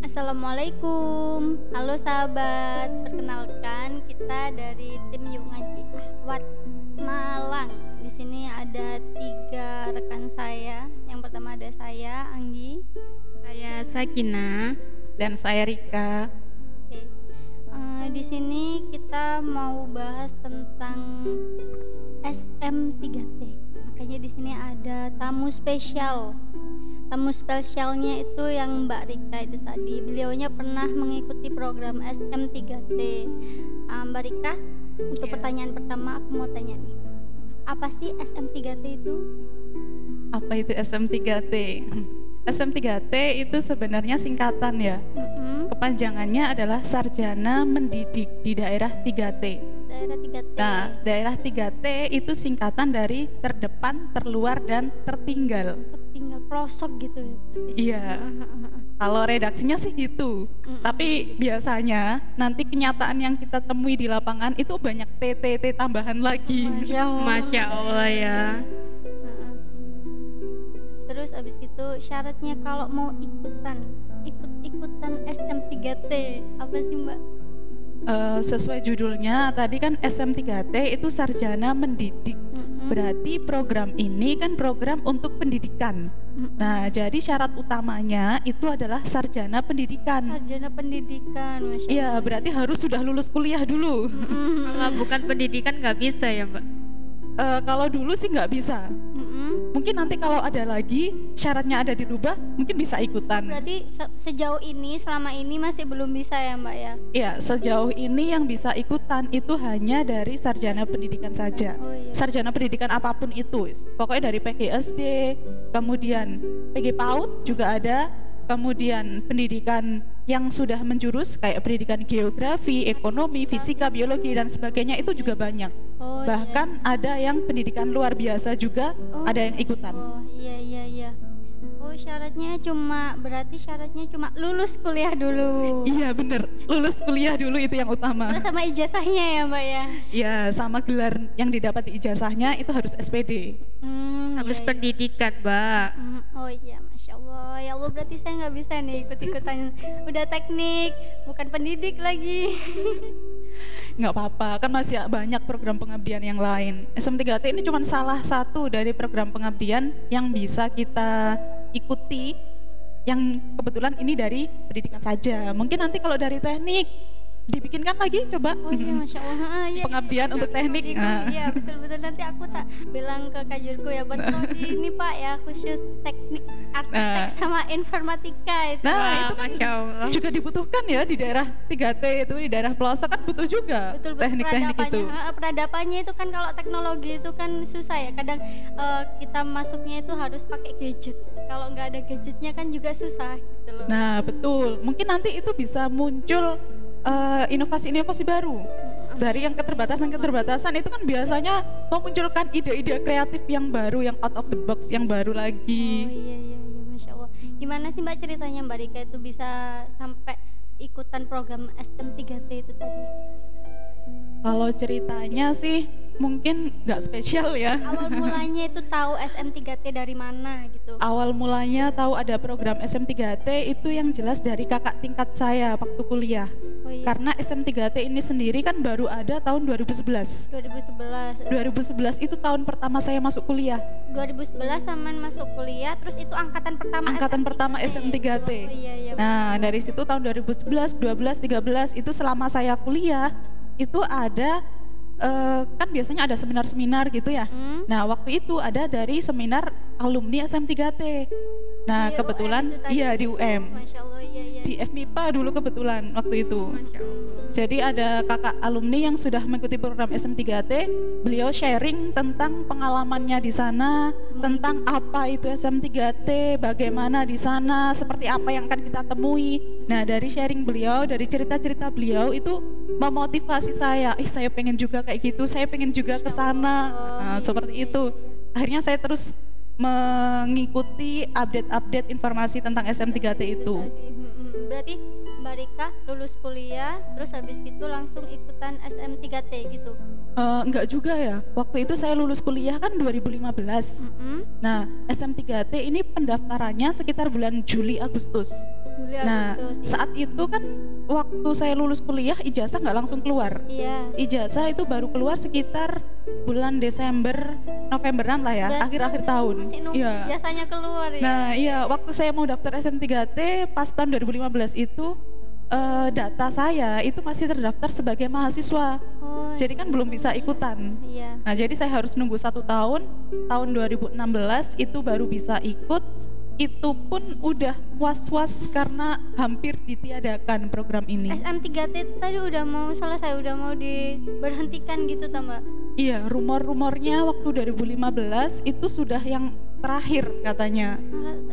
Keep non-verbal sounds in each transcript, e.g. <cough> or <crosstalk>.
Assalamualaikum, halo sahabat. Perkenalkan kita dari tim Yuk Ngaji Ahwat Malang. Di sini ada tiga rekan saya. Yang pertama ada saya Anggi. Saya Sakina dan saya Rika. Oke. Uh, di sini kita mau bahas tentang SM3T. Makanya di sini ada tamu spesial tamu spesialnya itu yang Mbak Rika itu tadi. Beliaunya pernah mengikuti program SM3T uh, Mbak Rika untuk yeah. pertanyaan pertama aku mau tanya nih. Apa sih SM3T itu? Apa itu SM3T SM3T itu sebenarnya singkatan ya. Mm-hmm. kepanjangannya adalah sarjana mendidik di daerah 3T daerah 3T nah daerah 3T itu singkatan dari terdepan terluar dan tertinggal pelosok gitu ya. Iya. Kalau redaksinya sih gitu. Mm. tapi biasanya nanti kenyataan yang kita temui di lapangan itu banyak TTT tambahan lagi. Masya Allah, Masya Allah ya. Terus abis itu syaratnya kalau mau ikutan ikut-ikutan SM3T apa sih mbak? Uh, sesuai judulnya tadi kan SM3T itu sarjana mendidik. Berarti program ini kan program untuk pendidikan. Nah, jadi syarat utamanya itu adalah sarjana pendidikan. Sarjana pendidikan, masya Iya, berarti harus sudah lulus kuliah dulu. Kalau bukan pendidikan nggak bisa ya, Mbak? Uh, kalau dulu sih nggak bisa mungkin nanti kalau ada lagi syaratnya ada dirubah mungkin bisa ikutan berarti se sejauh ini selama ini masih belum bisa ya mbak ya iya sejauh ini yang bisa ikutan itu hanya dari sarjana pendidikan saja oh, iya. sarjana pendidikan apa pun itu pokoknya dari PGSD kemudian PG PAUD juga ada kemudian pendidikan yang sudah menjurus kayak pendidikan geografi, ekonomi, fisika, biologi dan sebagainya itu juga banyak. Oh, iya. Bahkan iya. ada yang pendidikan luar biasa juga oh, ada yang ikutan. Oh iya iya iya. Oh syaratnya cuma berarti syaratnya cuma lulus kuliah dulu. Iya bener, lulus kuliah dulu itu yang utama. Terus sama ijazahnya ya mbak ya? Iya sama gelar yang didapat di ijazahnya itu harus SPD. Hmm, harus iya, iya. pendidikan mbak. Hmm, oh iya Allah ya Allah berarti saya nggak bisa nih ikut-ikutan udah teknik bukan pendidik lagi <laughs> nggak apa-apa kan masih banyak program pengabdian yang lain. SM3T ini cuma salah satu dari program pengabdian yang bisa kita ikuti yang kebetulan ini dari pendidikan saja. Mungkin nanti kalau dari teknik dibikinkan lagi coba. Oh iya <laughs> masya Allah. Ah, iya, pengabdian iya, untuk teknik. ah. iya betul betul. Nanti aku tak bilang ke kajurku ya buat ini pak ya khusus teknik arsitek nah. sama informatika itu nah Wah, itu kan masya Allah. juga dibutuhkan ya di daerah 3T itu di daerah pelosok kan butuh juga teknik-teknik itu. Peradabannya itu kan kalau teknologi itu kan susah ya. Kadang uh, kita masuknya itu harus pakai gadget. Kalau nggak ada gadgetnya kan juga susah gitu loh. Nah betul. Mungkin nanti itu bisa muncul uh, inovasi-inovasi baru dari yang keterbatasan-keterbatasan itu kan biasanya memunculkan ide-ide kreatif yang baru, yang out of the box, yang baru lagi. Oh iya iya iya, masya Allah. Gimana sih mbak ceritanya mbak Rika itu bisa sampai ikutan program STM3T itu tadi? Kalau ceritanya sih mungkin nggak spesial ya. Awal mulanya itu tahu SM3T dari mana gitu? Awal mulanya tahu ada program SM3T itu yang jelas dari kakak tingkat saya waktu kuliah. Oh, iya. Karena SM3T ini sendiri kan baru ada tahun 2011. 2011. 2011 itu tahun pertama saya masuk kuliah. 2011 sama masuk kuliah, terus itu angkatan pertama Angkatan SM3T. pertama SM3T. Oh, iya, iya, nah, dari situ tahun 2011, 12, 13 itu selama saya kuliah itu ada uh, kan biasanya ada seminar-seminar gitu ya. Hmm. Nah, waktu itu ada dari seminar alumni SM3T. Nah, di kebetulan UM iya di UM. Masya Allah, iya, iya. Di FMIPA dulu kebetulan waktu itu. Masya Allah. Jadi ada kakak alumni yang sudah mengikuti program SM3T, beliau sharing tentang pengalamannya di sana, hmm. tentang apa itu SM3T, bagaimana di sana, seperti apa yang akan kita temui. Nah, dari sharing beliau, dari cerita-cerita beliau itu memotivasi saya, eh saya pengen juga kayak gitu, saya pengen juga ke sana. Nah, seperti itu. Akhirnya saya terus mengikuti update-update informasi tentang SM3T itu. Berarti Mbak Rika lulus kuliah terus habis itu langsung ikutan SM3T gitu Uh, enggak juga ya. Waktu itu saya lulus kuliah kan 2015. Mm -hmm. Nah, SM3T ini pendaftarannya sekitar bulan Juli Agustus. Juli nah, Agustus, iya. saat itu kan waktu saya lulus kuliah ijazah nggak langsung keluar. Iya. Ijazah itu baru keluar sekitar bulan Desember, Novemberan lah ya, akhir-akhir tahun. Iya. Ijazahnya keluar ya. Nah, iya waktu saya mau daftar SM3T pas tahun 2015 itu uh, data saya itu masih terdaftar sebagai mahasiswa. Oh, jadi kan belum bisa ikutan. Iya. Nah, jadi saya harus nunggu satu tahun. Tahun 2016 itu baru bisa ikut. Itu pun udah was-was karena hampir ditiadakan program ini. SM3T itu tadi udah mau selesai, udah mau diberhentikan gitu, Mbak? Iya, rumor-rumornya waktu 2015 itu sudah yang terakhir katanya.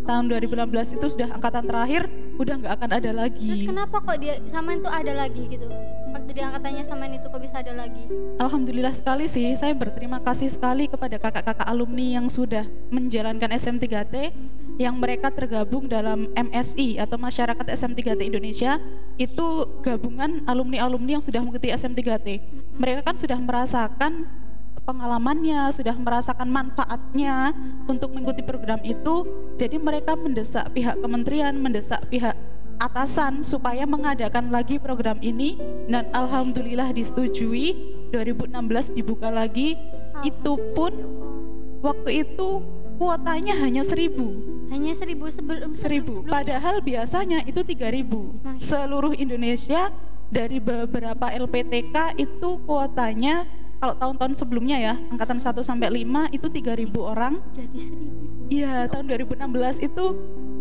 Tahun 2016 itu sudah angkatan terakhir, udah nggak akan ada lagi. Terus kenapa kok dia sama itu ada lagi gitu? Waktu dia angkatannya sama itu kok bisa ada lagi? Alhamdulillah sekali sih, saya berterima kasih sekali kepada kakak-kakak alumni yang sudah menjalankan SM3T yang mereka tergabung dalam MSI atau Masyarakat SM3T Indonesia itu gabungan alumni-alumni yang sudah mengikuti SM3T. Mereka kan sudah merasakan pengalamannya, sudah merasakan manfaatnya untuk mengikuti program itu. Jadi mereka mendesak pihak kementerian, mendesak pihak atasan supaya mengadakan lagi program ini dan alhamdulillah disetujui 2016 dibuka lagi itu pun waktu itu kuotanya hanya seribu hanya seribu sebelum seribu padahal biasanya itu tiga ribu seluruh Indonesia dari beberapa LPTK itu kuotanya kalau tahun-tahun sebelumnya ya, angkatan 1 sampai 5 itu 3000 orang. Jadi 1000. Iya, tahun 2016 itu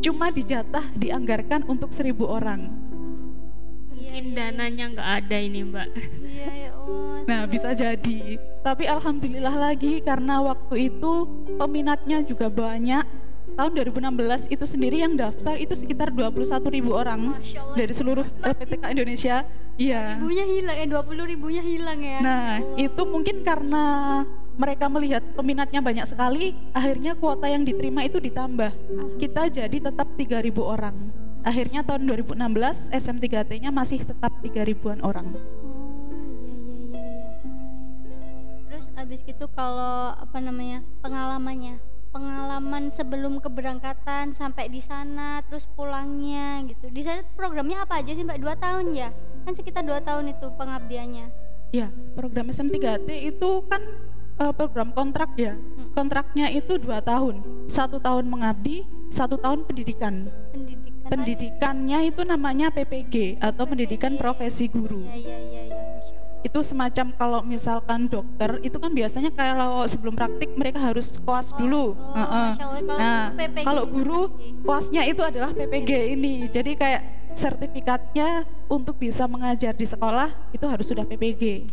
cuma dijatah dianggarkan untuk 1000 orang. Mungkin dananya nggak ada ini, Mbak. Iya, ya Allah. Nah, bisa jadi. Tapi alhamdulillah lagi karena waktu itu peminatnya juga banyak tahun 2016 itu sendiri yang daftar itu sekitar 21 ribu orang dari seluruh LPTK Indonesia. Iya. Ribunya hilang ya, 20 ribunya hilang ya. Nah, oh. itu mungkin karena mereka melihat peminatnya banyak sekali, akhirnya kuota yang diterima itu ditambah. Kita jadi tetap 3000 orang. Akhirnya tahun 2016 SM3T-nya masih tetap 3 ribuan orang. Oh, iya iya iya iya. Terus abis itu kalau apa namanya? pengalamannya pengalaman sebelum keberangkatan sampai di sana terus pulangnya gitu di sana programnya apa aja sih mbak dua tahun ya kan sekitar dua tahun itu pengabdiannya ya program SM3T itu kan uh, program kontrak ya hmm. kontraknya itu dua tahun satu tahun mengabdi satu tahun pendidikan pendidikan pendidikannya itu namanya PPG atau PPG. pendidikan profesi guru ya, ya, ya, ya itu semacam kalau misalkan dokter itu kan biasanya kalau sebelum praktik mereka harus koas dulu. Oh, uh -uh. Nah, kalau guru koasnya itu adalah PPG ini. Jadi kayak sertifikatnya untuk bisa mengajar di sekolah itu harus sudah PPG.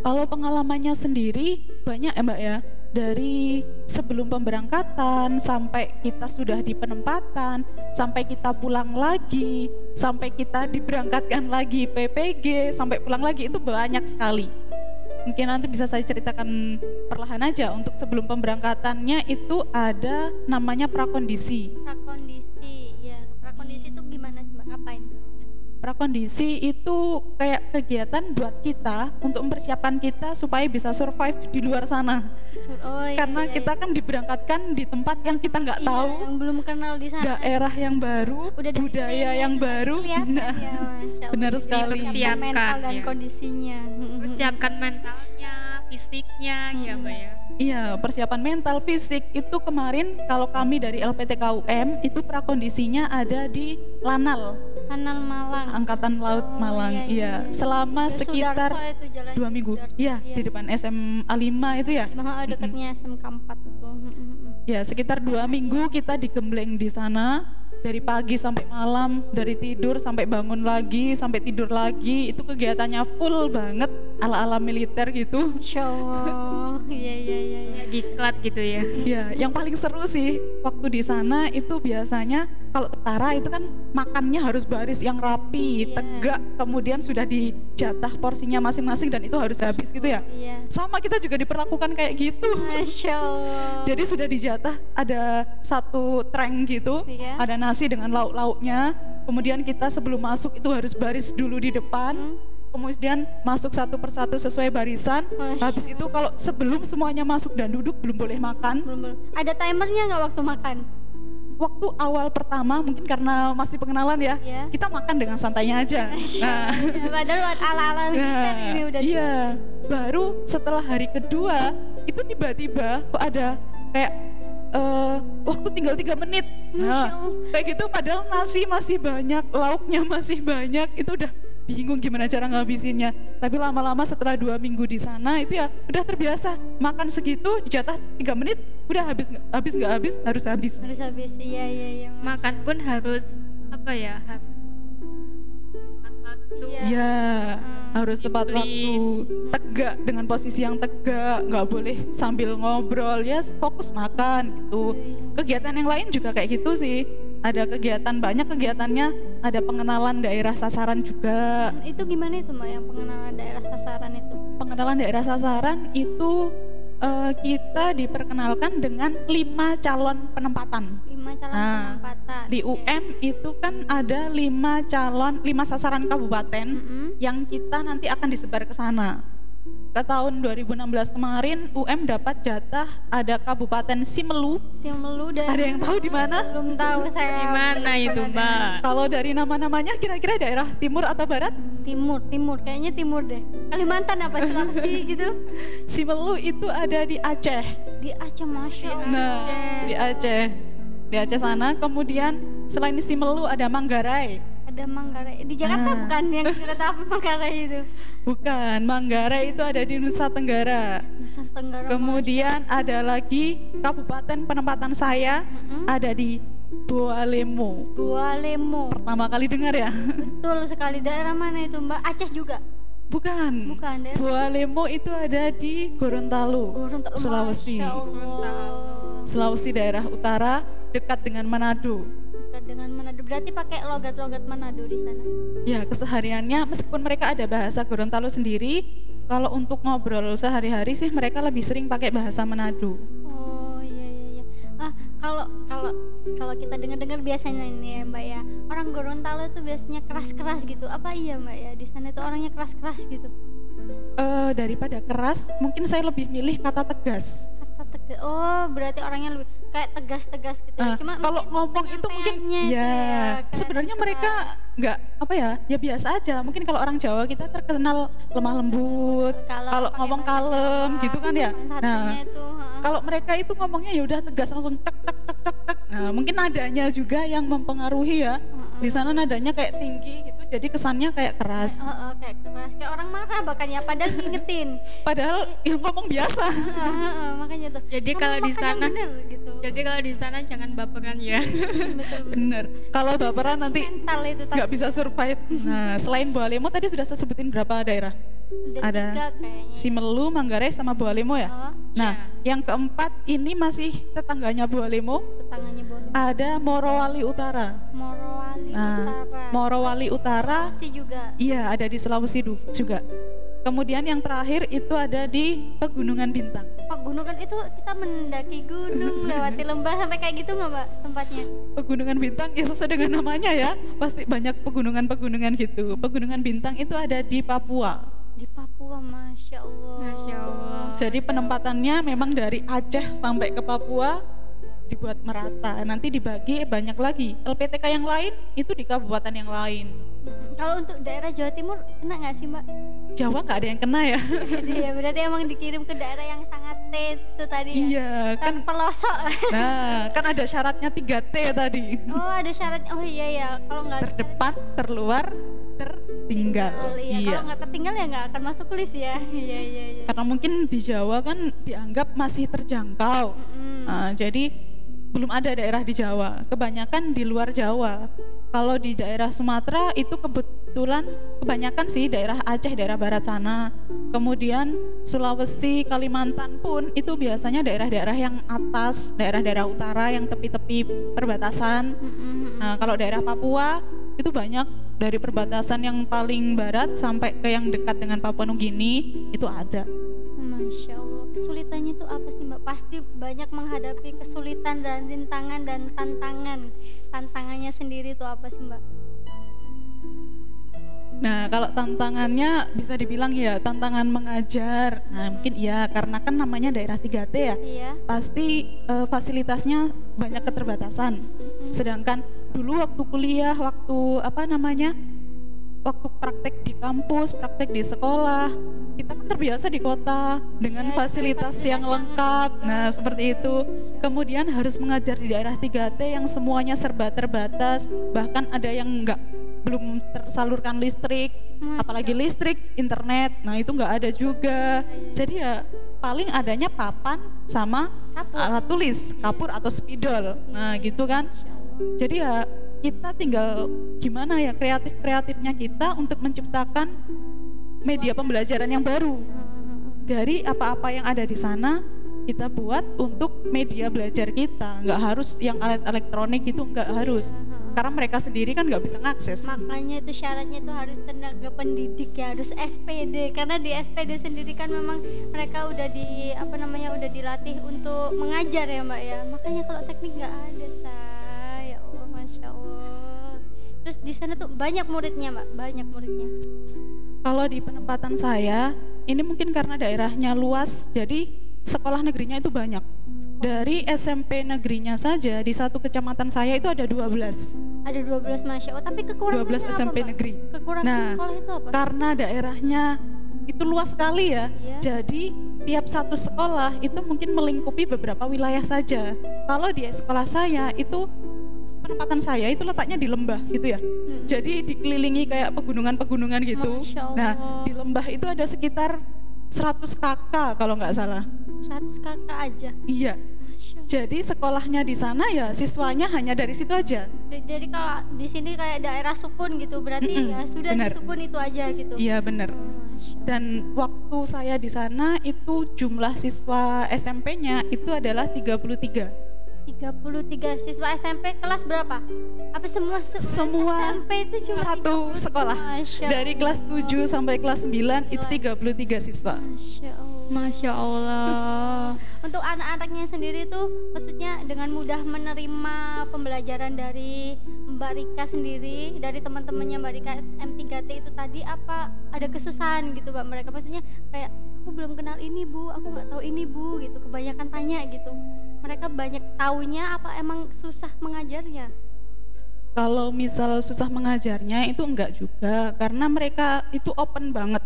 Kalau pengalamannya sendiri banyak ya Mbak ya dari sebelum pemberangkatan sampai kita sudah di penempatan, sampai kita pulang lagi, sampai kita diberangkatkan lagi PPG, sampai pulang lagi itu banyak sekali. Mungkin nanti bisa saya ceritakan perlahan aja untuk sebelum pemberangkatannya itu ada namanya prakondisi. Prakondisi, ya. Prakondisi itu gimana ngapain? prakondisi itu kayak kegiatan buat kita untuk mempersiapkan kita supaya bisa survive di luar sana. Oh, iya, Karena iya, kita iya. kan diberangkatkan di tempat yang kita nggak iya, tahu, yang belum kenal di sana, daerah yang baru, Udah budaya yang baru. Nah, ya, <laughs> benar sekali. Persiapkan mental dan ya. kondisinya. <laughs> Persiapkan mentalnya, fisiknya, hmm. ya mbak ya. Iya, persiapan mental, fisik itu kemarin kalau kami dari LPTKUM itu prakondisinya ada di Lanal. Lanal Malang. Angkatan Laut oh, Malang. Iya, iya. iya. Selama Dari sekitar dua minggu. Iya, iya, di depan SMA 5 itu ya. Mahal dekatnya SMK 4 itu. Ya, sekitar dua minggu kita digembleng di sana dari pagi sampai malam, dari tidur sampai bangun lagi, sampai tidur lagi, itu kegiatannya full banget ala-ala militer gitu. Show, <laughs> iya iya iya. Ya. Diklat gitu ya. Iya, yang paling seru sih waktu di sana itu biasanya kalau tentara itu kan makannya harus baris yang rapi, yeah. tegak, kemudian sudah dijatah porsinya masing-masing dan itu harus habis gitu ya. Yeah. Sama kita juga diperlakukan kayak gitu. Masya Allah. Jadi sudah dijatah ada satu treng gitu, yeah. ada nasi dengan lauk-lauknya. Kemudian kita sebelum masuk itu harus baris dulu di depan. Hmm kemudian masuk satu persatu sesuai barisan. Masya. Habis itu kalau sebelum semuanya masuk dan duduk belum boleh makan. Belum boleh. Ada timernya nggak waktu makan? Waktu awal pertama mungkin karena masih pengenalan ya, yeah. kita makan dengan santainya aja. <laughs> Nah, <laughs> padahal ala-ala nah, ini udah. Iya, baru setelah hari kedua itu tiba-tiba kok ada kayak uh, waktu tinggal tiga menit. Nah, kayak gitu padahal nasi masih banyak, lauknya masih banyak, itu udah bingung gimana cara ngabisinnya. Tapi lama-lama setelah dua minggu di sana itu ya udah terbiasa makan segitu dijatah tiga menit udah habis habis nggak habis harus habis. Harus habis iya iya iya. Makan pun harus apa ya harus waktu. Iya, hmm, harus tepat waktu, tegak dengan posisi yang tegak, nggak boleh sambil ngobrol ya, fokus makan gitu. Kegiatan yang lain juga kayak gitu sih ada kegiatan banyak kegiatannya ada pengenalan daerah sasaran juga. Itu gimana itu mbak yang pengenalan daerah sasaran itu? Pengenalan daerah sasaran itu uh, kita diperkenalkan dengan lima calon penempatan. Lima calon nah, penempatan di UM itu kan ada lima calon lima sasaran kabupaten mm -hmm. yang kita nanti akan disebar ke sana ke tahun 2016 kemarin UM dapat jatah ada Kabupaten Simelu. Simelu dan ada yang tahu di mana? Belum tahu saya. Di mana itu, Mbak? Kalau dari nama-namanya kira-kira daerah timur atau barat? Timur, timur. Kayaknya timur deh. Kalimantan apa Sulawesi <laughs> gitu? Simelu itu ada di Aceh. Di Aceh, Masya Allah. Nah, di Aceh. Di Aceh sana. Kemudian selain Simelu ada Manggarai ada Manggarai di Jakarta ah. bukan yang kereta api Manggarai itu bukan Manggarai itu ada di Nusa Tenggara Nusa Tenggara kemudian Masya. ada lagi kabupaten penempatan saya mm-hmm. ada di Bualemo Bualemo pertama kali dengar ya betul sekali daerah mana itu Mbak Aceh juga Bukan. Bukan. Daerah. Bualemo itu ada di Gorontalo, Gorontalo Sulawesi. Sulawesi daerah utara dekat dengan Manado. Berarti pakai logat-logat Manado di sana? Ya, kesehariannya meskipun mereka ada bahasa Gorontalo sendiri, kalau untuk ngobrol sehari-hari sih mereka lebih sering pakai bahasa Manado. Oh iya iya iya. Ah kalau kalau kalau kita dengar-dengar biasanya ini ya Mbak ya orang Gorontalo itu biasanya keras-keras gitu. Apa iya Mbak ya di sana itu orangnya keras-keras gitu? Uh, daripada keras, mungkin saya lebih milih kata tegas. Kata tegas. Oh berarti orangnya lebih kayak tegas-tegas gitu. Uh, Cuma kalau ngomong itu mungkin ya, ya sebenarnya mereka nggak apa ya ya biasa aja. Mungkin kalau orang Jawa kita terkenal lemah lembut, kalau ngomong kalem gitu kan ya. Nah kalau mereka itu ngomongnya ya udah tegas langsung tek tek tek tek tek. Nah mungkin nadanya juga yang mempengaruhi ya. Di sana nadanya kayak tinggi gitu jadi kesannya kayak keras. Uh, uh, kayak keras, kayak orang marah bahkannya padahal ngingetin. <laughs> padahal yang ngomong biasa. Uh, uh, uh, makanya tuh. Jadi kalau di sana bener, gitu. Jadi kalau di sana jangan baperan ya. <laughs> bener. Kalau baperan nanti nggak bisa survive. Nah, selain Boalemo tadi sudah saya sebutin berapa daerah? ada Simelu, Manggarai sama Bualemo ya. Oh, nah, yeah. yang keempat ini masih tetangganya Bualemo. Tetangganya Bualemo. Ada Morowali Utara. Morowali nah, Utara. Morowali Utara. Sulawesi juga. Iya, ada di Sulawesi juga. Kemudian yang terakhir itu ada di Pegunungan Bintang. Pegunungan itu kita mendaki gunung <laughs> lewati lembah sampai kayak gitu nggak mbak tempatnya? Pegunungan Bintang ya sesuai dengan namanya ya pasti banyak pegunungan-pegunungan gitu. Pegunungan Bintang itu ada di Papua. Di Papua, masya Allah. Masya Allah. Jadi penempatannya memang dari Aceh sampai ke Papua dibuat merata. Nanti dibagi banyak lagi. LPTK yang lain itu di kabupaten yang lain. Kalau untuk daerah Jawa Timur kena nggak sih mbak? Jawa nggak ada yang kena ya. <laughs> Iya berarti emang dikirim ke daerah yang sangat T itu tadi ya. Iya kan pelosok. <laughs> Nah kan ada syaratnya 3 T tadi. Oh ada syaratnya. Oh iya ya kalau nggak terdepan, terluar, tertinggal. iya. iya. Kalau nggak tertinggal ya nggak akan masuk list ya. <laughs> Iya iya. iya. Karena mungkin di Jawa kan dianggap masih terjangkau. Mm -hmm. nah, jadi belum ada daerah di Jawa. Kebanyakan di luar Jawa. Kalau di daerah Sumatera itu kebetulan kebanyakan sih daerah Aceh, daerah barat sana. Kemudian Sulawesi, Kalimantan pun itu biasanya daerah-daerah yang atas, daerah-daerah utara yang tepi-tepi perbatasan. Nah, kalau daerah Papua itu banyak dari perbatasan yang paling barat sampai ke yang dekat dengan Papua Nugini itu ada. Masya Allah, kesulitannya itu apa sih? Pasti banyak menghadapi kesulitan dan rintangan dan tantangan. Tantangannya sendiri itu apa sih Mbak? Nah, kalau tantangannya bisa dibilang ya tantangan mengajar. Nah, mungkin iya karena kan namanya daerah 3T ya. Iya. Pasti uh, fasilitasnya banyak keterbatasan. Sedangkan dulu waktu kuliah, waktu apa namanya? Waktu praktek di kampus, praktek di sekolah, kita kan terbiasa di kota dengan ya, fasilitas yang lengkap. Nah, seperti itu. Kemudian harus mengajar di daerah 3T yang semuanya serba terbatas, bahkan ada yang enggak belum tersalurkan listrik, hmm. apalagi listrik, internet. Nah, itu enggak ada juga. Jadi ya paling adanya papan sama kapur. alat tulis, kapur atau spidol. Nah, gitu kan. Jadi ya kita tinggal gimana ya kreatif kreatifnya kita untuk menciptakan media pembelajaran yang baru. Dari apa-apa yang ada di sana kita buat untuk media belajar kita. Nggak harus yang alat elektronik itu nggak harus. Karena mereka sendiri kan nggak bisa ngakses. Makanya itu syaratnya itu harus tenaga pendidik ya harus SPD karena di SPD sendiri kan memang mereka udah di apa namanya udah dilatih untuk mengajar ya mbak ya. Makanya kalau teknik nggak ada Terus di sana tuh banyak muridnya, Mbak, banyak muridnya. Kalau di penempatan saya, ini mungkin karena daerahnya luas, jadi sekolah negerinya itu banyak. Dari SMP negerinya saja di satu kecamatan saya itu ada 12. Ada 12 Masya Allah, tapi kekurangannya 12 SMP apa, negeri. Kekurangan nah, sekolah itu apa? Karena daerahnya itu luas sekali ya. Iya. Jadi tiap satu sekolah itu mungkin melingkupi beberapa wilayah saja. Kalau di sekolah saya itu penempatan saya itu letaknya di lembah gitu ya. Hmm. Jadi dikelilingi kayak pegunungan-pegunungan gitu. Nah, di lembah itu ada sekitar 100 kakak kalau nggak salah. 100 kakak aja. Iya. Jadi sekolahnya di sana ya siswanya hanya dari situ aja. Jadi kalau di sini kayak daerah sukun gitu, berarti mm -mm, ya sudah bener. di sukun itu aja gitu. Iya benar. Oh, Dan waktu saya di sana itu jumlah siswa SMP-nya itu adalah 33. 33 siswa SMP kelas berapa? Apa semua se semua SMP itu cuma satu sekolah. Dari kelas 7 sampai kelas 9 itu 33 siswa. Masya Allah. Masya Allah. <laughs> Untuk anak-anaknya sendiri tuh maksudnya dengan mudah menerima pembelajaran dari Mbak Rika sendiri, dari teman-temannya Mbak Rika M3T itu tadi apa ada kesusahan gitu Mbak mereka maksudnya kayak aku belum kenal ini Bu, aku nggak tahu ini Bu gitu. Kebanyakan tanya gitu mereka banyak taunya apa emang susah mengajarnya? Kalau misal susah mengajarnya itu enggak juga karena mereka itu open banget.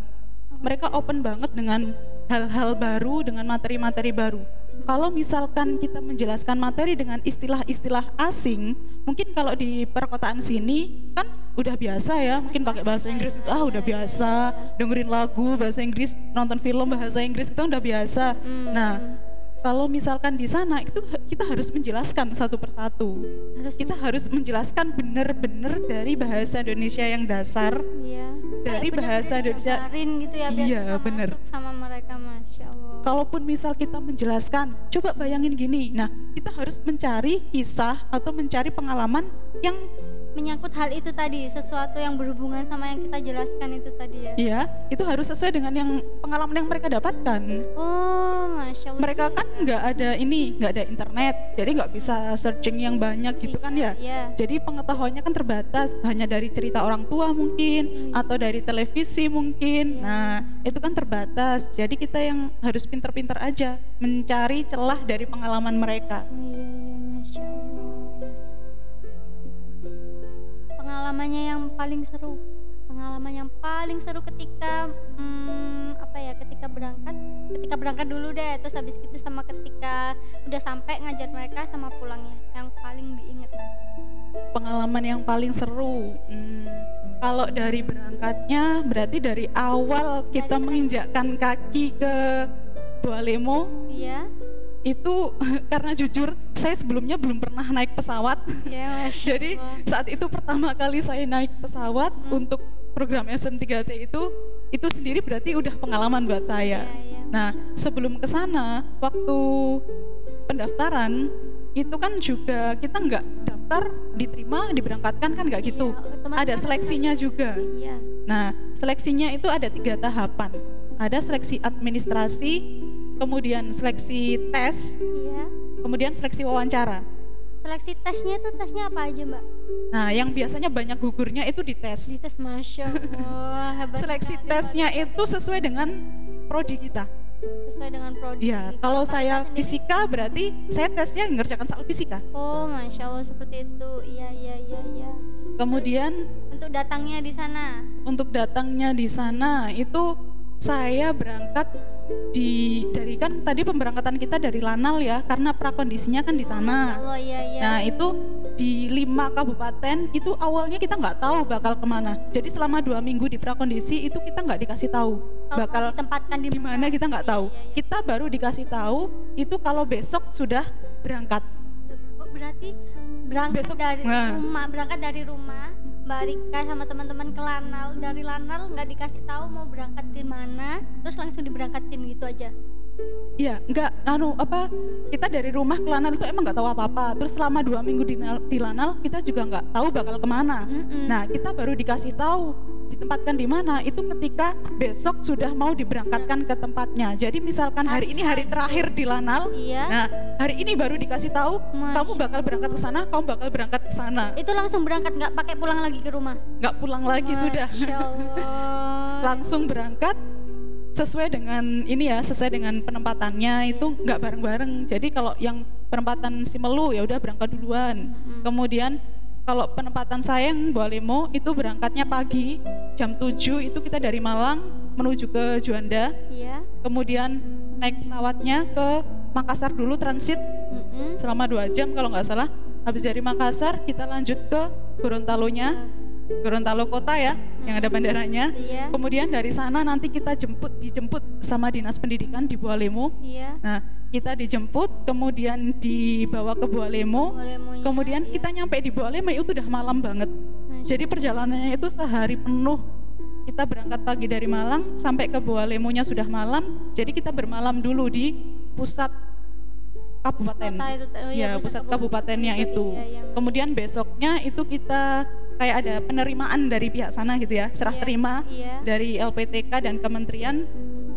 Mereka open banget dengan hal-hal baru, dengan materi-materi baru. Kalau misalkan kita menjelaskan materi dengan istilah-istilah asing, mungkin kalau di perkotaan sini kan udah biasa ya, mungkin pakai bahasa Inggris itu ah udah biasa, dengerin lagu bahasa Inggris, nonton film bahasa Inggris itu udah biasa. Hmm. Nah, kalau misalkan di sana itu kita harus menjelaskan satu persatu. Harus kita harus menjelaskan benar-benar dari bahasa Indonesia yang dasar. Iya. Dari Kayak bahasa Indonesia. gitu ya biar iya, benar. sama mereka, masya Allah. Kalaupun misal kita menjelaskan, coba bayangin gini. Nah, kita harus mencari kisah atau mencari pengalaman yang menyangkut hal itu tadi sesuatu yang berhubungan sama yang kita jelaskan itu tadi ya? Iya itu harus sesuai dengan yang pengalaman yang mereka dapatkan. Oh masya Allah. Mereka kan nggak ada ini nggak ada internet jadi nggak bisa searching yang banyak gitu kan ya? Iya. jadi pengetahuannya kan terbatas hanya dari cerita orang tua mungkin iya. atau dari televisi mungkin. Iya. nah itu kan terbatas jadi kita yang harus pinter-pinter aja mencari celah dari pengalaman mereka. Oh, iya, iya, masya Allah pengalamannya yang paling seru? Pengalaman yang paling seru ketika hmm, apa ya ketika berangkat? Ketika berangkat dulu deh terus habis itu sama ketika udah sampai ngajar mereka sama pulangnya yang paling diingat. Pengalaman yang paling seru hmm, kalau dari berangkatnya berarti dari awal kita dari menginjakkan kaki ke Bualemo iya itu <laughs> karena jujur saya sebelumnya belum pernah naik pesawat. Ya, <laughs> Jadi saat itu pertama kali saya naik pesawat hmm. untuk program SM3T itu itu sendiri berarti udah pengalaman buat saya. Ya, ya, nah, sebelum ke sana waktu pendaftaran itu kan juga kita nggak daftar diterima diberangkatkan kan nggak gitu. Ya, ada seleksinya juga. Ya. Nah, seleksinya itu ada tiga tahapan. Ada seleksi administrasi, kemudian seleksi tes, iya. kemudian seleksi wawancara. Seleksi tesnya itu tesnya apa aja mbak? Nah, yang biasanya banyak gugurnya itu di tes. Di tes, masya Allah. Hebat Seleksi tesnya mbak. itu sesuai dengan prodi kita. Sesuai dengan prodi. Iya, kalau saya fisika berarti saya tesnya ngerjakan soal fisika. Oh, masya Allah seperti itu. Iya, iya, iya, iya. Kemudian untuk datangnya di sana. Untuk datangnya di sana itu saya berangkat di dari kan tadi pemberangkatan kita dari Lanal ya karena prakondisinya kan di sana. Oh, iya, iya. Nah itu di lima kabupaten itu awalnya kita nggak tahu bakal ke mana. Jadi selama dua minggu di prakondisi itu kita nggak dikasih tahu kalau bakal ditempatkan di mana kita nggak tahu. Iya, iya, iya. Kita baru dikasih tahu itu kalau besok sudah berangkat. Oh, berarti berangkat besok, dari nah. rumah berangkat dari rumah Mbak Rika sama teman-teman ke Lanal. Dari Lanal nggak dikasih tahu mau berangkat di mana terus langsung diberangkatin gitu aja Iya, nggak, anu apa kita dari rumah ke Lanal itu emang nggak tahu apa-apa. Terus selama dua minggu di, di Lanal kita juga nggak tahu bakal ke mana. Mm -mm. Nah kita baru dikasih tahu ditempatkan di mana itu ketika besok sudah mau diberangkatkan ke tempatnya. Jadi misalkan hari ini hari terakhir di Lanal, iya. nah hari ini baru dikasih tahu Masya. kamu bakal berangkat ke sana, kamu bakal berangkat ke sana. Itu langsung berangkat nggak pakai pulang lagi ke rumah? Nggak pulang lagi Masya sudah. <laughs> langsung berangkat sesuai dengan ini ya sesuai dengan penempatannya itu nggak bareng-bareng jadi kalau yang penempatan si Melu ya udah berangkat duluan hmm. kemudian kalau penempatan saya yang Lemo itu berangkatnya pagi jam 7 itu kita dari Malang menuju ke Juanda. Iya. Kemudian naik pesawatnya ke Makassar dulu transit mm-hmm. selama dua jam kalau nggak salah. Habis dari Makassar kita lanjut ke Gorontalo-nya. Iya. Gorontalo kota ya, hmm. yang ada bandaranya. Iya. Kemudian dari sana nanti kita jemput dijemput sama dinas pendidikan di Bualemo. Iya. Nah, kita dijemput, kemudian dibawa ke Bualemo, kemudian iya. kita nyampe di Bualemo itu udah malam banget. Jadi perjalanannya itu sehari penuh. Kita berangkat pagi dari Malang sampai ke Bualemonya sudah malam. Jadi kita bermalam dulu di pusat kabupaten. itu, oh iya, ya, pusat, pusat kabupatennya itu. Iya, iya, Kemudian besoknya itu kita kayak ada penerimaan dari pihak sana gitu ya, serah iya, terima iya. dari LPTK dan kementerian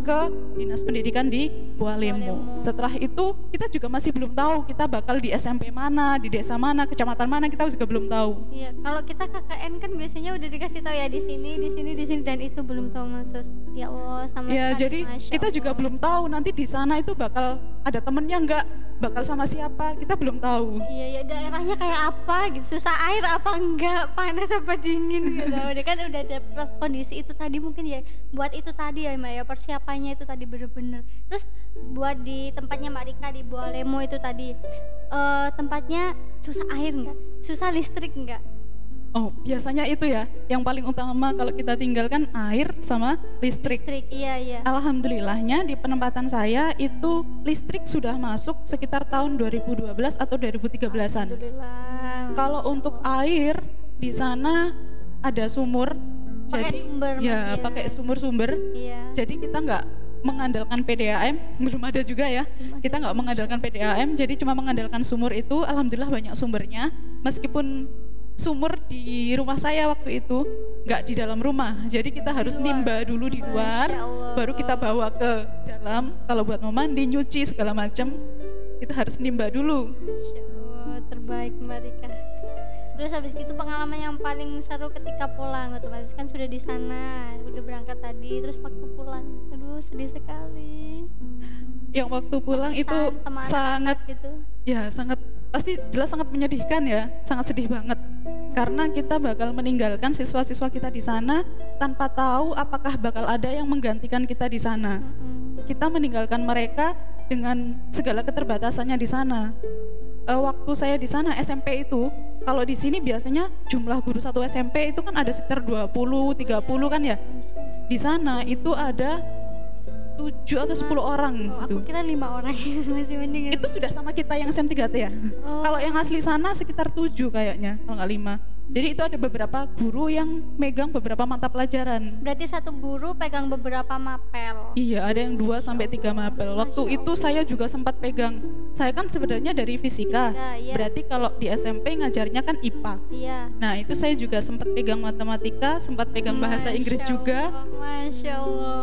ke dinas pendidikan di Bualemo. Setelah itu kita juga masih belum tahu kita bakal di SMP mana, di desa mana, kecamatan mana kita juga belum tahu. Iya, kalau kita KKN kan biasanya udah dikasih tahu ya di sini, di sini, di sini dan itu belum tahu maksud. Ya Allah, sama Ya, jadi Masya kita Allah. juga belum tahu nanti di sana itu bakal ada temennya enggak, bakal sama siapa, kita belum tahu. Iya, ya daerahnya kayak apa gitu, susah air apa enggak, panas apa dingin gitu. <laughs> Dia kan udah ada kondisi itu tadi mungkin ya. Buat itu tadi ya Mbak ya. Persiapan semuanya itu tadi bener-bener. Terus buat di tempatnya Mbak Rika di Bualemo itu tadi uh, tempatnya susah air nggak susah listrik nggak Oh, biasanya itu ya yang paling utama kalau kita tinggalkan air sama listrik. Listrik, iya iya. Alhamdulillahnya di penempatan saya itu listrik sudah masuk sekitar tahun 2012 atau 2013-an. Alhamdulillah. Kalau untuk air di sana ada sumur jadi sumber ya, ya pakai sumber-sumber iya. jadi kita nggak mengandalkan PDAM <laughs> belum ada juga ya kita nggak mengandalkan PDAM jadi cuma mengandalkan sumur itu alhamdulillah banyak sumbernya meskipun sumur di rumah saya waktu itu nggak di dalam rumah. Jadi kita harus nimba dulu di luar baru kita bawa ke dalam. Kalau buat mau mandi nyuci segala macam kita harus nimba dulu. Masya Allah terbaik Mbak Rika terus habis itu pengalaman yang paling seru ketika pulang otomatis kan sudah di sana udah berangkat tadi terus waktu pulang. Aduh sedih sekali. Yang waktu pulang itu sama sangat gitu. Ya sangat pasti jelas sangat menyedihkan ya sangat sedih banget. Karena kita bakal meninggalkan siswa-siswa kita di sana tanpa tahu apakah bakal ada yang menggantikan kita di sana. Kita meninggalkan mereka dengan segala keterbatasannya di sana uh, waktu saya di sana SMP itu kalau di sini biasanya jumlah guru satu SMP itu kan ada sekitar 20 30 kan ya? Di sana itu ada tujuh atau sepuluh orang oh, gitu. aku kira lima orang <laughs> masih mending itu sudah sama kita yang SM3T ya? Oh. kalau yang asli sana sekitar tujuh kayaknya kalau nggak lima jadi itu ada beberapa guru yang megang beberapa mata pelajaran. Berarti satu guru pegang beberapa mapel. Iya, ada yang dua sampai tiga mapel. Waktu itu saya juga sempat pegang. Saya kan sebenarnya dari fisika. Ya, iya. Berarti kalau di SMP ngajarnya kan IPA. Iya. Nah itu saya juga sempat pegang matematika, sempat pegang bahasa Masya Inggris Allah, juga. Masya Allah.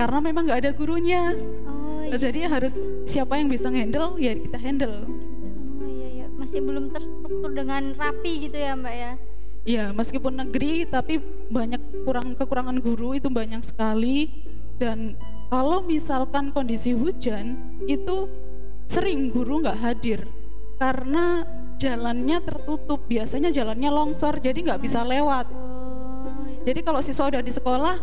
Karena memang nggak ada gurunya. Oh, iya. Jadi harus siapa yang bisa handle ya kita handle masih belum terstruktur dengan rapi gitu ya mbak ya? Iya, meskipun negeri tapi banyak kurang kekurangan guru itu banyak sekali. Dan kalau misalkan kondisi hujan itu sering guru nggak hadir. Karena jalannya tertutup biasanya jalannya longsor jadi nggak bisa lewat. Jadi kalau siswa udah di sekolah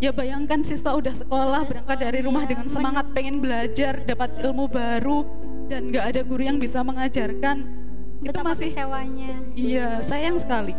ya bayangkan siswa udah sekolah berangkat dari rumah dengan semangat pengen belajar dapat ilmu baru dan nggak ada guru yang bisa mengajarkan itu masih kecewanya. Iya sayang sekali.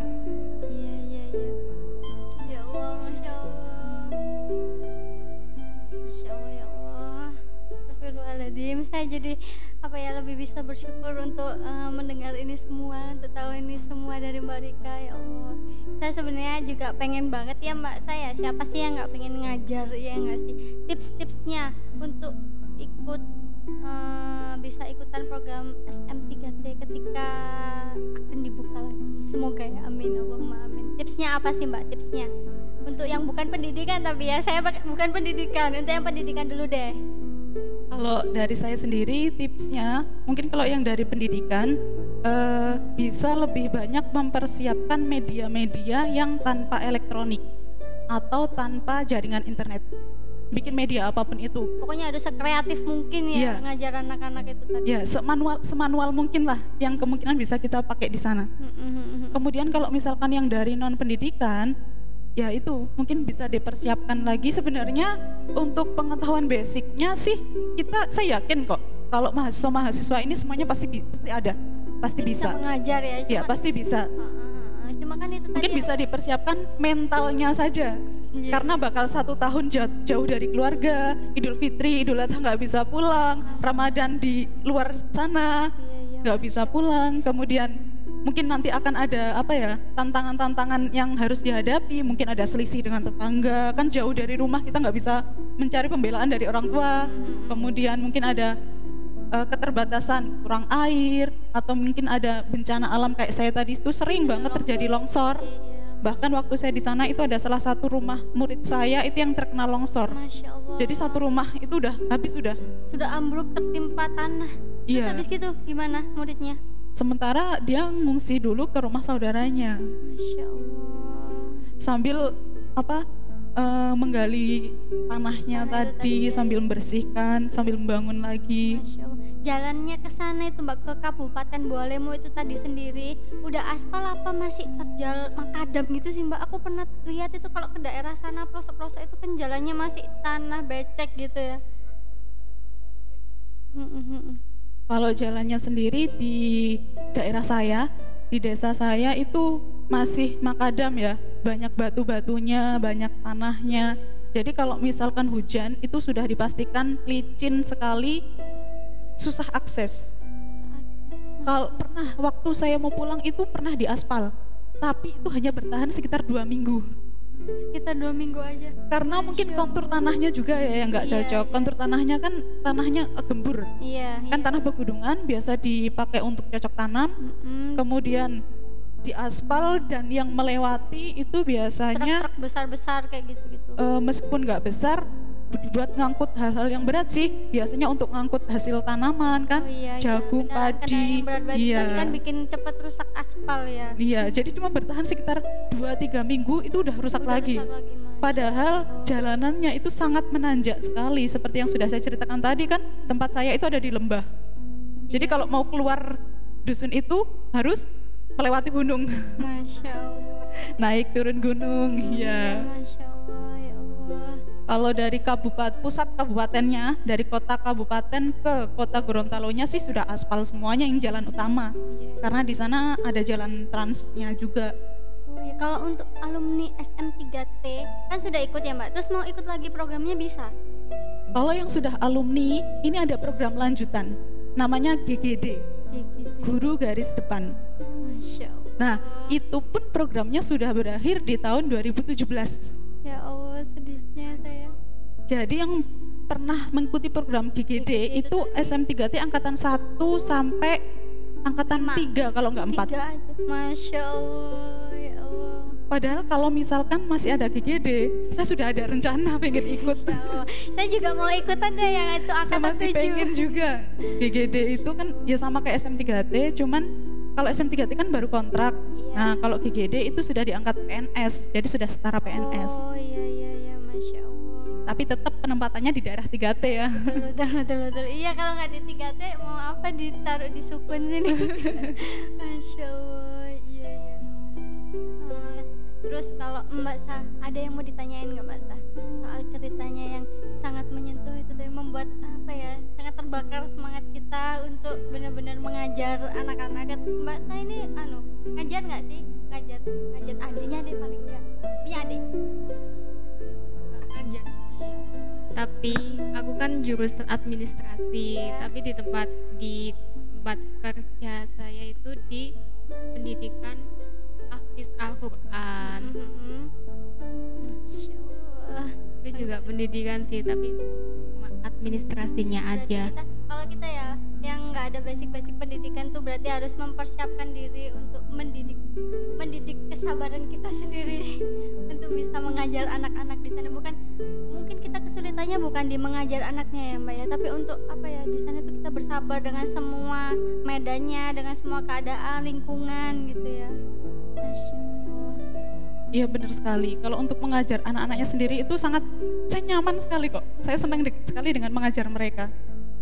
Astagfirullahaladzim. Saya jadi apa ya lebih bisa bersyukur untuk uh, mendengar ini semua untuk tahu ini semua dari Mbak Rika ya Allah. Saya sebenarnya juga pengen banget ya Mbak saya siapa sih yang nggak pengen ngajar ya nggak sih? Tips-tipsnya untuk ikut uh, bisa ikutan program SM3T ketika akan dibuka lagi. Semoga ya amin. Allahumma amin. Tipsnya apa sih Mbak? Tipsnya? Untuk yang bukan pendidikan tapi ya saya bukan pendidikan. Untuk yang pendidikan dulu deh. Kalau dari saya sendiri tipsnya, mungkin kalau yang dari pendidikan uh, bisa lebih banyak mempersiapkan media-media yang tanpa elektronik atau tanpa jaringan internet. Bikin media apa pun itu. Pokoknya harus sekreatif mungkin ya, ya. ngajar anak-anak itu tadi. Ya, semanual semanual mungkin lah yang kemungkinan bisa kita pakai di sana. Kemudian kalau misalkan yang dari non pendidikan ya itu mungkin bisa dipersiapkan lagi sebenarnya untuk pengetahuan basicnya sih kita saya yakin kok kalau mahasiswa mahasiswa ini semuanya pasti pasti ada pasti bisa, bisa mengajar ya ya pasti bisa cuma kan itu mungkin tadi bisa dipersiapkan mentalnya saja iya. karena bakal satu tahun jauh, jauh dari keluarga Idul Fitri Idul Adha nggak bisa pulang Ramadan di luar sana iya, iya. nggak iya, bisa pulang. Kemudian mungkin nanti akan ada apa ya tantangan-tantangan yang harus dihadapi. Mungkin ada selisih dengan tetangga. Kan jauh dari rumah kita nggak bisa mencari pembelaan dari orang tua. Kemudian mungkin ada uh, keterbatasan kurang air atau mungkin ada bencana alam kayak saya tadi itu sering banget terjadi longsor bahkan waktu saya di sana itu ada salah satu rumah murid saya itu yang terkena longsor jadi satu rumah itu udah habis sudah sudah ambruk tertimpa tanah iya. habis gitu gimana muridnya Sementara dia ngungsi dulu ke rumah saudaranya. Masya Allah. Sambil apa uh, menggali tanahnya Tanah tadi, tadi sambil membersihkan, sambil membangun lagi. Masya Allah. Jalannya ke sana itu Mbak ke Kabupaten Bolemo itu tadi sendiri udah aspal apa masih terjal makadam gitu sih Mbak? Aku pernah lihat itu kalau ke daerah sana pelosok-pelosok itu kan jalannya masih tanah becek gitu ya. Kalau jalannya sendiri di daerah saya, di desa saya itu masih makadam ya, banyak batu-batunya, banyak tanahnya. Jadi kalau misalkan hujan itu sudah dipastikan licin sekali, susah akses. Kalau pernah waktu saya mau pulang itu pernah di aspal, tapi itu hanya bertahan sekitar dua minggu sekitar dua minggu aja karena mungkin kontur tanahnya juga ya yang nggak iya, cocok iya. kontur tanahnya kan tanahnya gembur iya, kan iya. tanah pegunungan biasa dipakai untuk cocok tanam mm-hmm. kemudian di aspal dan yang melewati itu biasanya truk besar besar kayak gitu gitu uh, meskipun nggak besar buat ngangkut hal-hal yang berat sih. Biasanya untuk ngangkut hasil tanaman kan oh, iya, iya. jagung iya, padi. iya. kan bikin cepat rusak aspal ya. Iya jadi cuma bertahan sekitar 2-3 minggu itu udah rusak udah lagi, rusak lagi padahal oh. jalanannya itu sangat menanjak sekali seperti yang sudah saya ceritakan tadi kan tempat saya itu ada di lembah. Iya. jadi kalau mau keluar dusun itu harus melewati gunung. Masya Allah. <laughs> Naik turun gunung iya. Ya, Masya ya Allah kalau dari kabupaten pusat kabupatennya, dari kota kabupaten ke kota Gorontalo-nya sih sudah aspal semuanya yang jalan utama. Karena di sana ada jalan transnya juga. Oh ya, kalau untuk alumni SM3T kan sudah ikut ya Mbak. Terus mau ikut lagi programnya bisa? Kalau yang sudah alumni, ini ada program lanjutan. Namanya GGD. GGD. Guru Garis Depan. Masya Allah. Nah, itu pun programnya sudah berakhir di tahun 2017. Ya Allah. Jadi yang pernah mengikuti program GGD, itu, itu SM3T angkatan 1 sampai angkatan 3 kalau nggak 4. 3 aja. Masya Allah, ya Allah. Padahal kalau misalkan masih ada GGD, saya sudah ada rencana pengen ikut. saya juga mau ikutan deh yang itu angkatan Saya masih pengen juga. GGD itu kan ya sama kayak SM3T, cuman kalau SM3T kan baru kontrak. Iya. Nah, kalau GGD itu sudah diangkat PNS, jadi sudah setara PNS. Oh iya iya. Tapi tetap penempatannya di daerah 3T ya. Betul betul betul. betul. Iya kalau nggak di 3T mau apa ditaruh di sukun sini. <laughs> masya Allah. Terus kalau Mbak Sa, ada yang mau ditanyain nggak Mbak Sa? Soal ceritanya yang sangat menyentuh itu dan membuat apa ya, sangat terbakar semangat kita untuk benar-benar mengajar anak-anak. Mbak Sa ini anu, ngajar nggak sih? Ngajar, ngajar adiknya deh paling enggak. Punya adik? Tapi aku kan jurusan administrasi, tapi di tempat di tempat kerja saya itu di pendidikan Hafiz Al-Quran. Allah itu juga pendidikan sih tapi administrasinya aja. kita, kalau kita ya yang nggak ada basic-basic pendidikan tuh berarti harus mempersiapkan diri untuk mendidik mendidik kesabaran kita sendiri. <laughs> Untuk bisa mengajar anak-anak di sana. Bukan mungkin kita kesulitannya bukan di mengajar anaknya ya mbak ya tapi untuk apa ya di sana tuh kita bersabar dengan semua medannya dengan semua keadaan lingkungan gitu ya Iya benar sekali. Kalau untuk mengajar anak-anaknya sendiri itu sangat saya nyaman sekali kok. Saya senang sekali dengan mengajar mereka.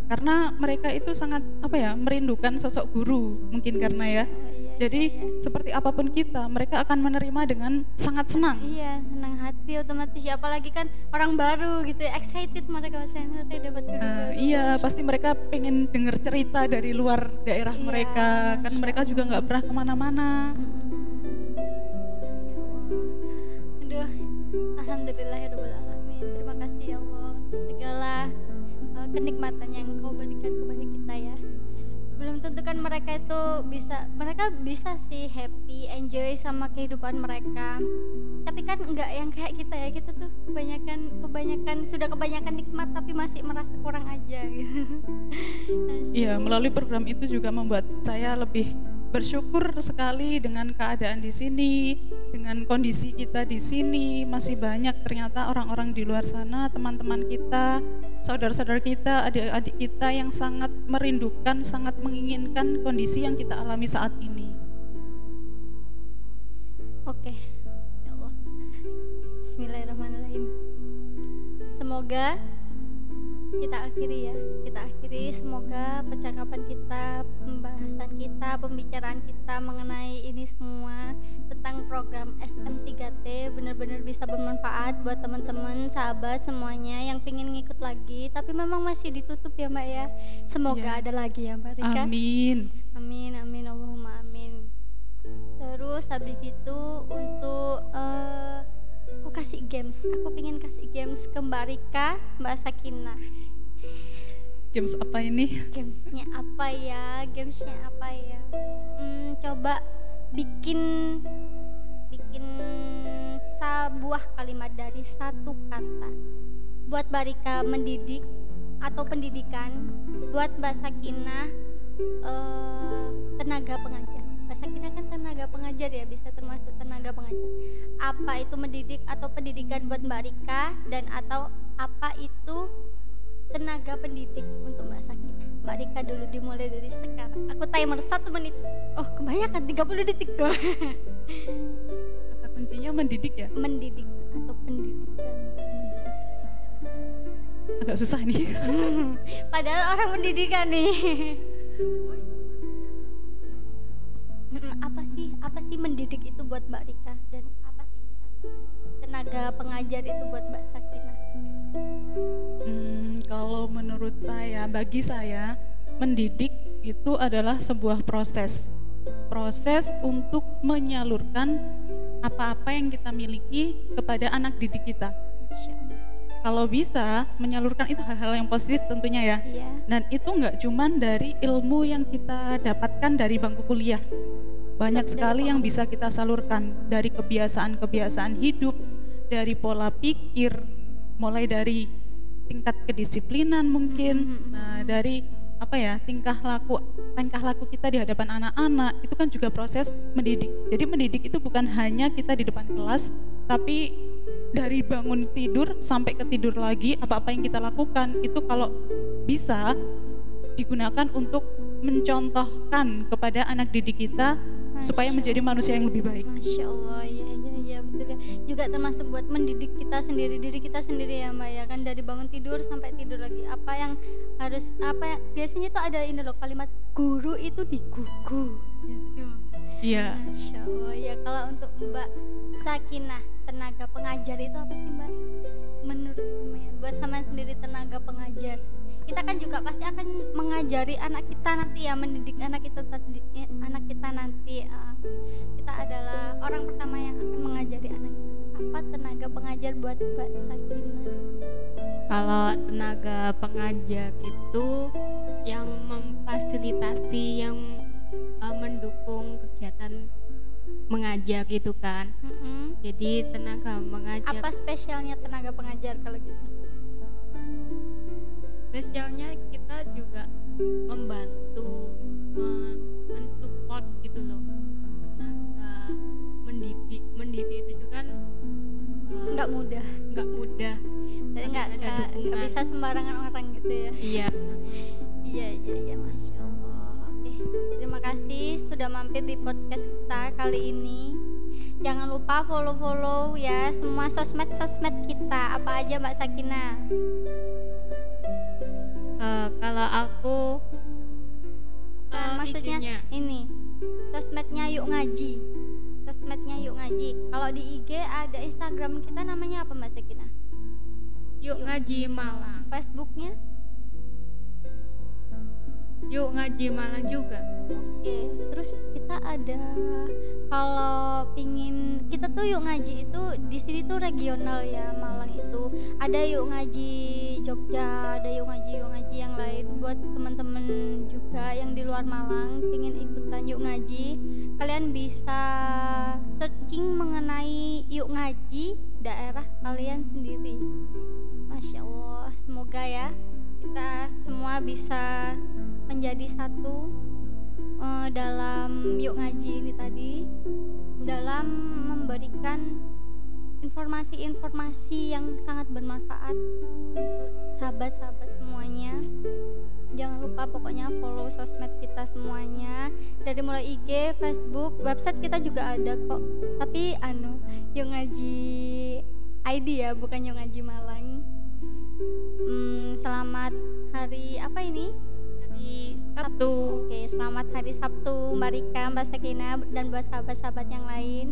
Karena mereka itu sangat apa ya merindukan sosok guru mungkin karena ya. Jadi seperti apa pun kita, mereka akan menerima dengan sangat senang. Iya, senang hati otomatis. Ya, apalagi kan orang baru gitu, excited mereka pasti dapat guru. Uh, iya, pasti mereka pengen dengar cerita dari luar daerah iya, mereka. Kan mereka juga nggak pernah ke mana-mana. Mm -hmm Alhamdulillahirrahmanirrahim Terima kasih ya Allah Untuk segala uh, kenikmatan yang Kan mereka itu bisa Mereka bisa sih happy, enjoy sama kehidupan mereka. Tapi kan enggak yang kayak kita ya Kita tuh kebanyakan, kebanyakan sudah kebanyakan nikmat Tapi masih merasa kurang aja. Gitu <laughs> Iya, melalui program itu juga membuat saya lebih bersyukur sekali dengan keadaan di sini, dengan kondisi kita di sini. Masih banyak ternyata orang-orang di luar sana, teman-teman kita, saudara-saudara kita, adik-adik kita yang sangat merindukan, sangat menginginkan kondisi yang kita alami saat ini. Oke, ya Allah. Bismillahirrahmanirrahim. Semoga kita akhiri ya. Kita akhiri. Semoga percakapan kita pembahasan kita pembicaraan kita mengenai ini semua tentang program SM3T benar-benar bisa bermanfaat buat teman-teman sahabat semuanya yang pingin ngikut lagi. Tapi memang masih ditutup ya mbak ya. Semoga ya. ada lagi ya mbak Rika. Amin. Amin amin. Allahumma amin. Terus habis itu untuk uh, aku kasih games aku pingin kasih games ke Mbak Rika Mbak Sakinah Games apa ini? Gamesnya apa ya? Gamesnya apa ya? Hmm, coba bikin bikin sebuah kalimat dari satu kata. Buat Barika mendidik atau pendidikan, buat Mbak Sakina uh, tenaga pengajar. Mbak Sakina kan tenaga pengajar ya, bisa termasuk tenaga pengajar. Apa itu mendidik atau pendidikan buat Mbak Rika dan atau apa itu tenaga pendidik untuk Mbak Sakina. Mbak Rika dulu dimulai dari sekarang. Aku timer satu menit. Oh kebanyakan 30 detik tuh. <laughs> Kata kuncinya mendidik ya? Mendidik atau pendidikan. Agak susah nih. <laughs> Padahal orang pendidikan nih. <laughs> sih mendidik itu buat Mbak Rika dan apa sih tenaga pengajar itu buat Mbak Sakina? Hmm, kalau menurut saya, bagi saya, mendidik itu adalah sebuah proses. Proses untuk menyalurkan apa-apa yang kita miliki kepada anak didik kita. Kalau bisa menyalurkan itu hal-hal yang positif tentunya ya. Iya. Dan itu nggak cuman dari ilmu yang kita dapatkan dari bangku kuliah. Banyak sekali yang bisa kita salurkan dari kebiasaan-kebiasaan hidup, dari pola pikir, mulai dari tingkat kedisiplinan mungkin, mm-hmm. nah dari apa ya tingkah laku tingkah laku kita di hadapan anak-anak itu kan juga proses mendidik. Jadi mendidik itu bukan hanya kita di depan kelas, tapi dari bangun tidur sampai ke tidur lagi apa-apa yang kita lakukan itu kalau bisa digunakan untuk mencontohkan kepada anak didik kita supaya menjadi manusia yang lebih baik. Masya Allah ya ya ya betul ya. Juga termasuk buat mendidik kita sendiri diri kita sendiri ya Mbak ya kan dari bangun tidur sampai tidur lagi. Apa yang harus apa ya, biasanya itu ada ini loh kalimat guru itu digugu gitu. Iya. Masya Allah ya kalau untuk Mbak Sakinah tenaga pengajar itu apa sih Mbak? Menurut Samayan buat sama sendiri tenaga pengajar kita kan juga pasti akan mengajari anak kita nanti ya mendidik anak kita eh, anak kita nanti uh, kita adalah orang pertama yang akan mengajari anak. Apa tenaga pengajar buat Mbak Sakina? Kalau tenaga pengajar itu yang memfasilitasi yang uh, mendukung kegiatan mengajar gitu kan. Mm -hmm. jadi tenaga mengajar apa spesialnya tenaga pengajar kalau gitu spesialnya kita juga membantu mensupport gitu loh. Tenaga mendidik mendidik itu juga kan uh, nggak mudah. nggak mudah. Jadi nggak nggak bisa sembarangan orang gitu ya. Iya. Iya iya iya masya allah. Oke terima kasih sudah mampir di podcast kita kali ini. Jangan lupa follow follow ya semua sosmed sosmed kita. Apa aja mbak Sakina uh, kalau aku uh, maksudnya IG ini sosmednya yuk ngaji. Sosmednya yuk ngaji. Kalau di IG ada Instagram kita namanya apa Mbak Sekina? Yuk, yuk ngaji Malang. Facebooknya yuk ngaji Malang juga. Oke terus kita ada kalau pingin kita tuh yuk ngaji itu di sini tuh regional ya Malang itu. Ada yuk ngaji Jogja ada yuk ngaji yuk ngaji yang lain. Buat teman-teman juga yang di luar Malang pingin ikutan yuk ngaji. Kalian bisa searching mengenai yuk ngaji daerah kalian sendiri. Masya Allah semoga ya kita semua bisa menjadi satu uh, dalam yuk ngaji ini tadi dalam memberikan informasi-informasi yang sangat bermanfaat untuk sahabat-sahabat semuanya. Jangan lupa pokoknya follow sosmed kita semuanya. Dari mulai IG, Facebook, website kita juga ada kok. Tapi anu yuk ngaji ID ya bukan yuk ngaji Malang. Hmm, selamat hari apa ini Sabtu. Oke, selamat hari Sabtu Mbak Rika, Mbak Sakina dan buat sahabat-sahabat yang lain.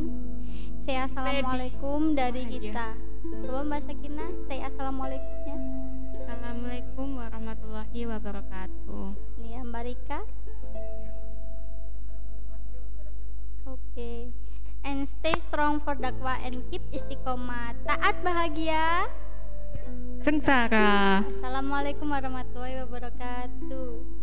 Saya assalamualaikum dari kita. Coba Mbak Sakina, saya assalamualaikumnya. Assalamualaikum warahmatullahi wabarakatuh. Nih ya Mbak Rika. Oke. And stay strong for dakwah and keep istiqomah. Taat bahagia. Sengsara. Assalamualaikum warahmatullahi wabarakatuh.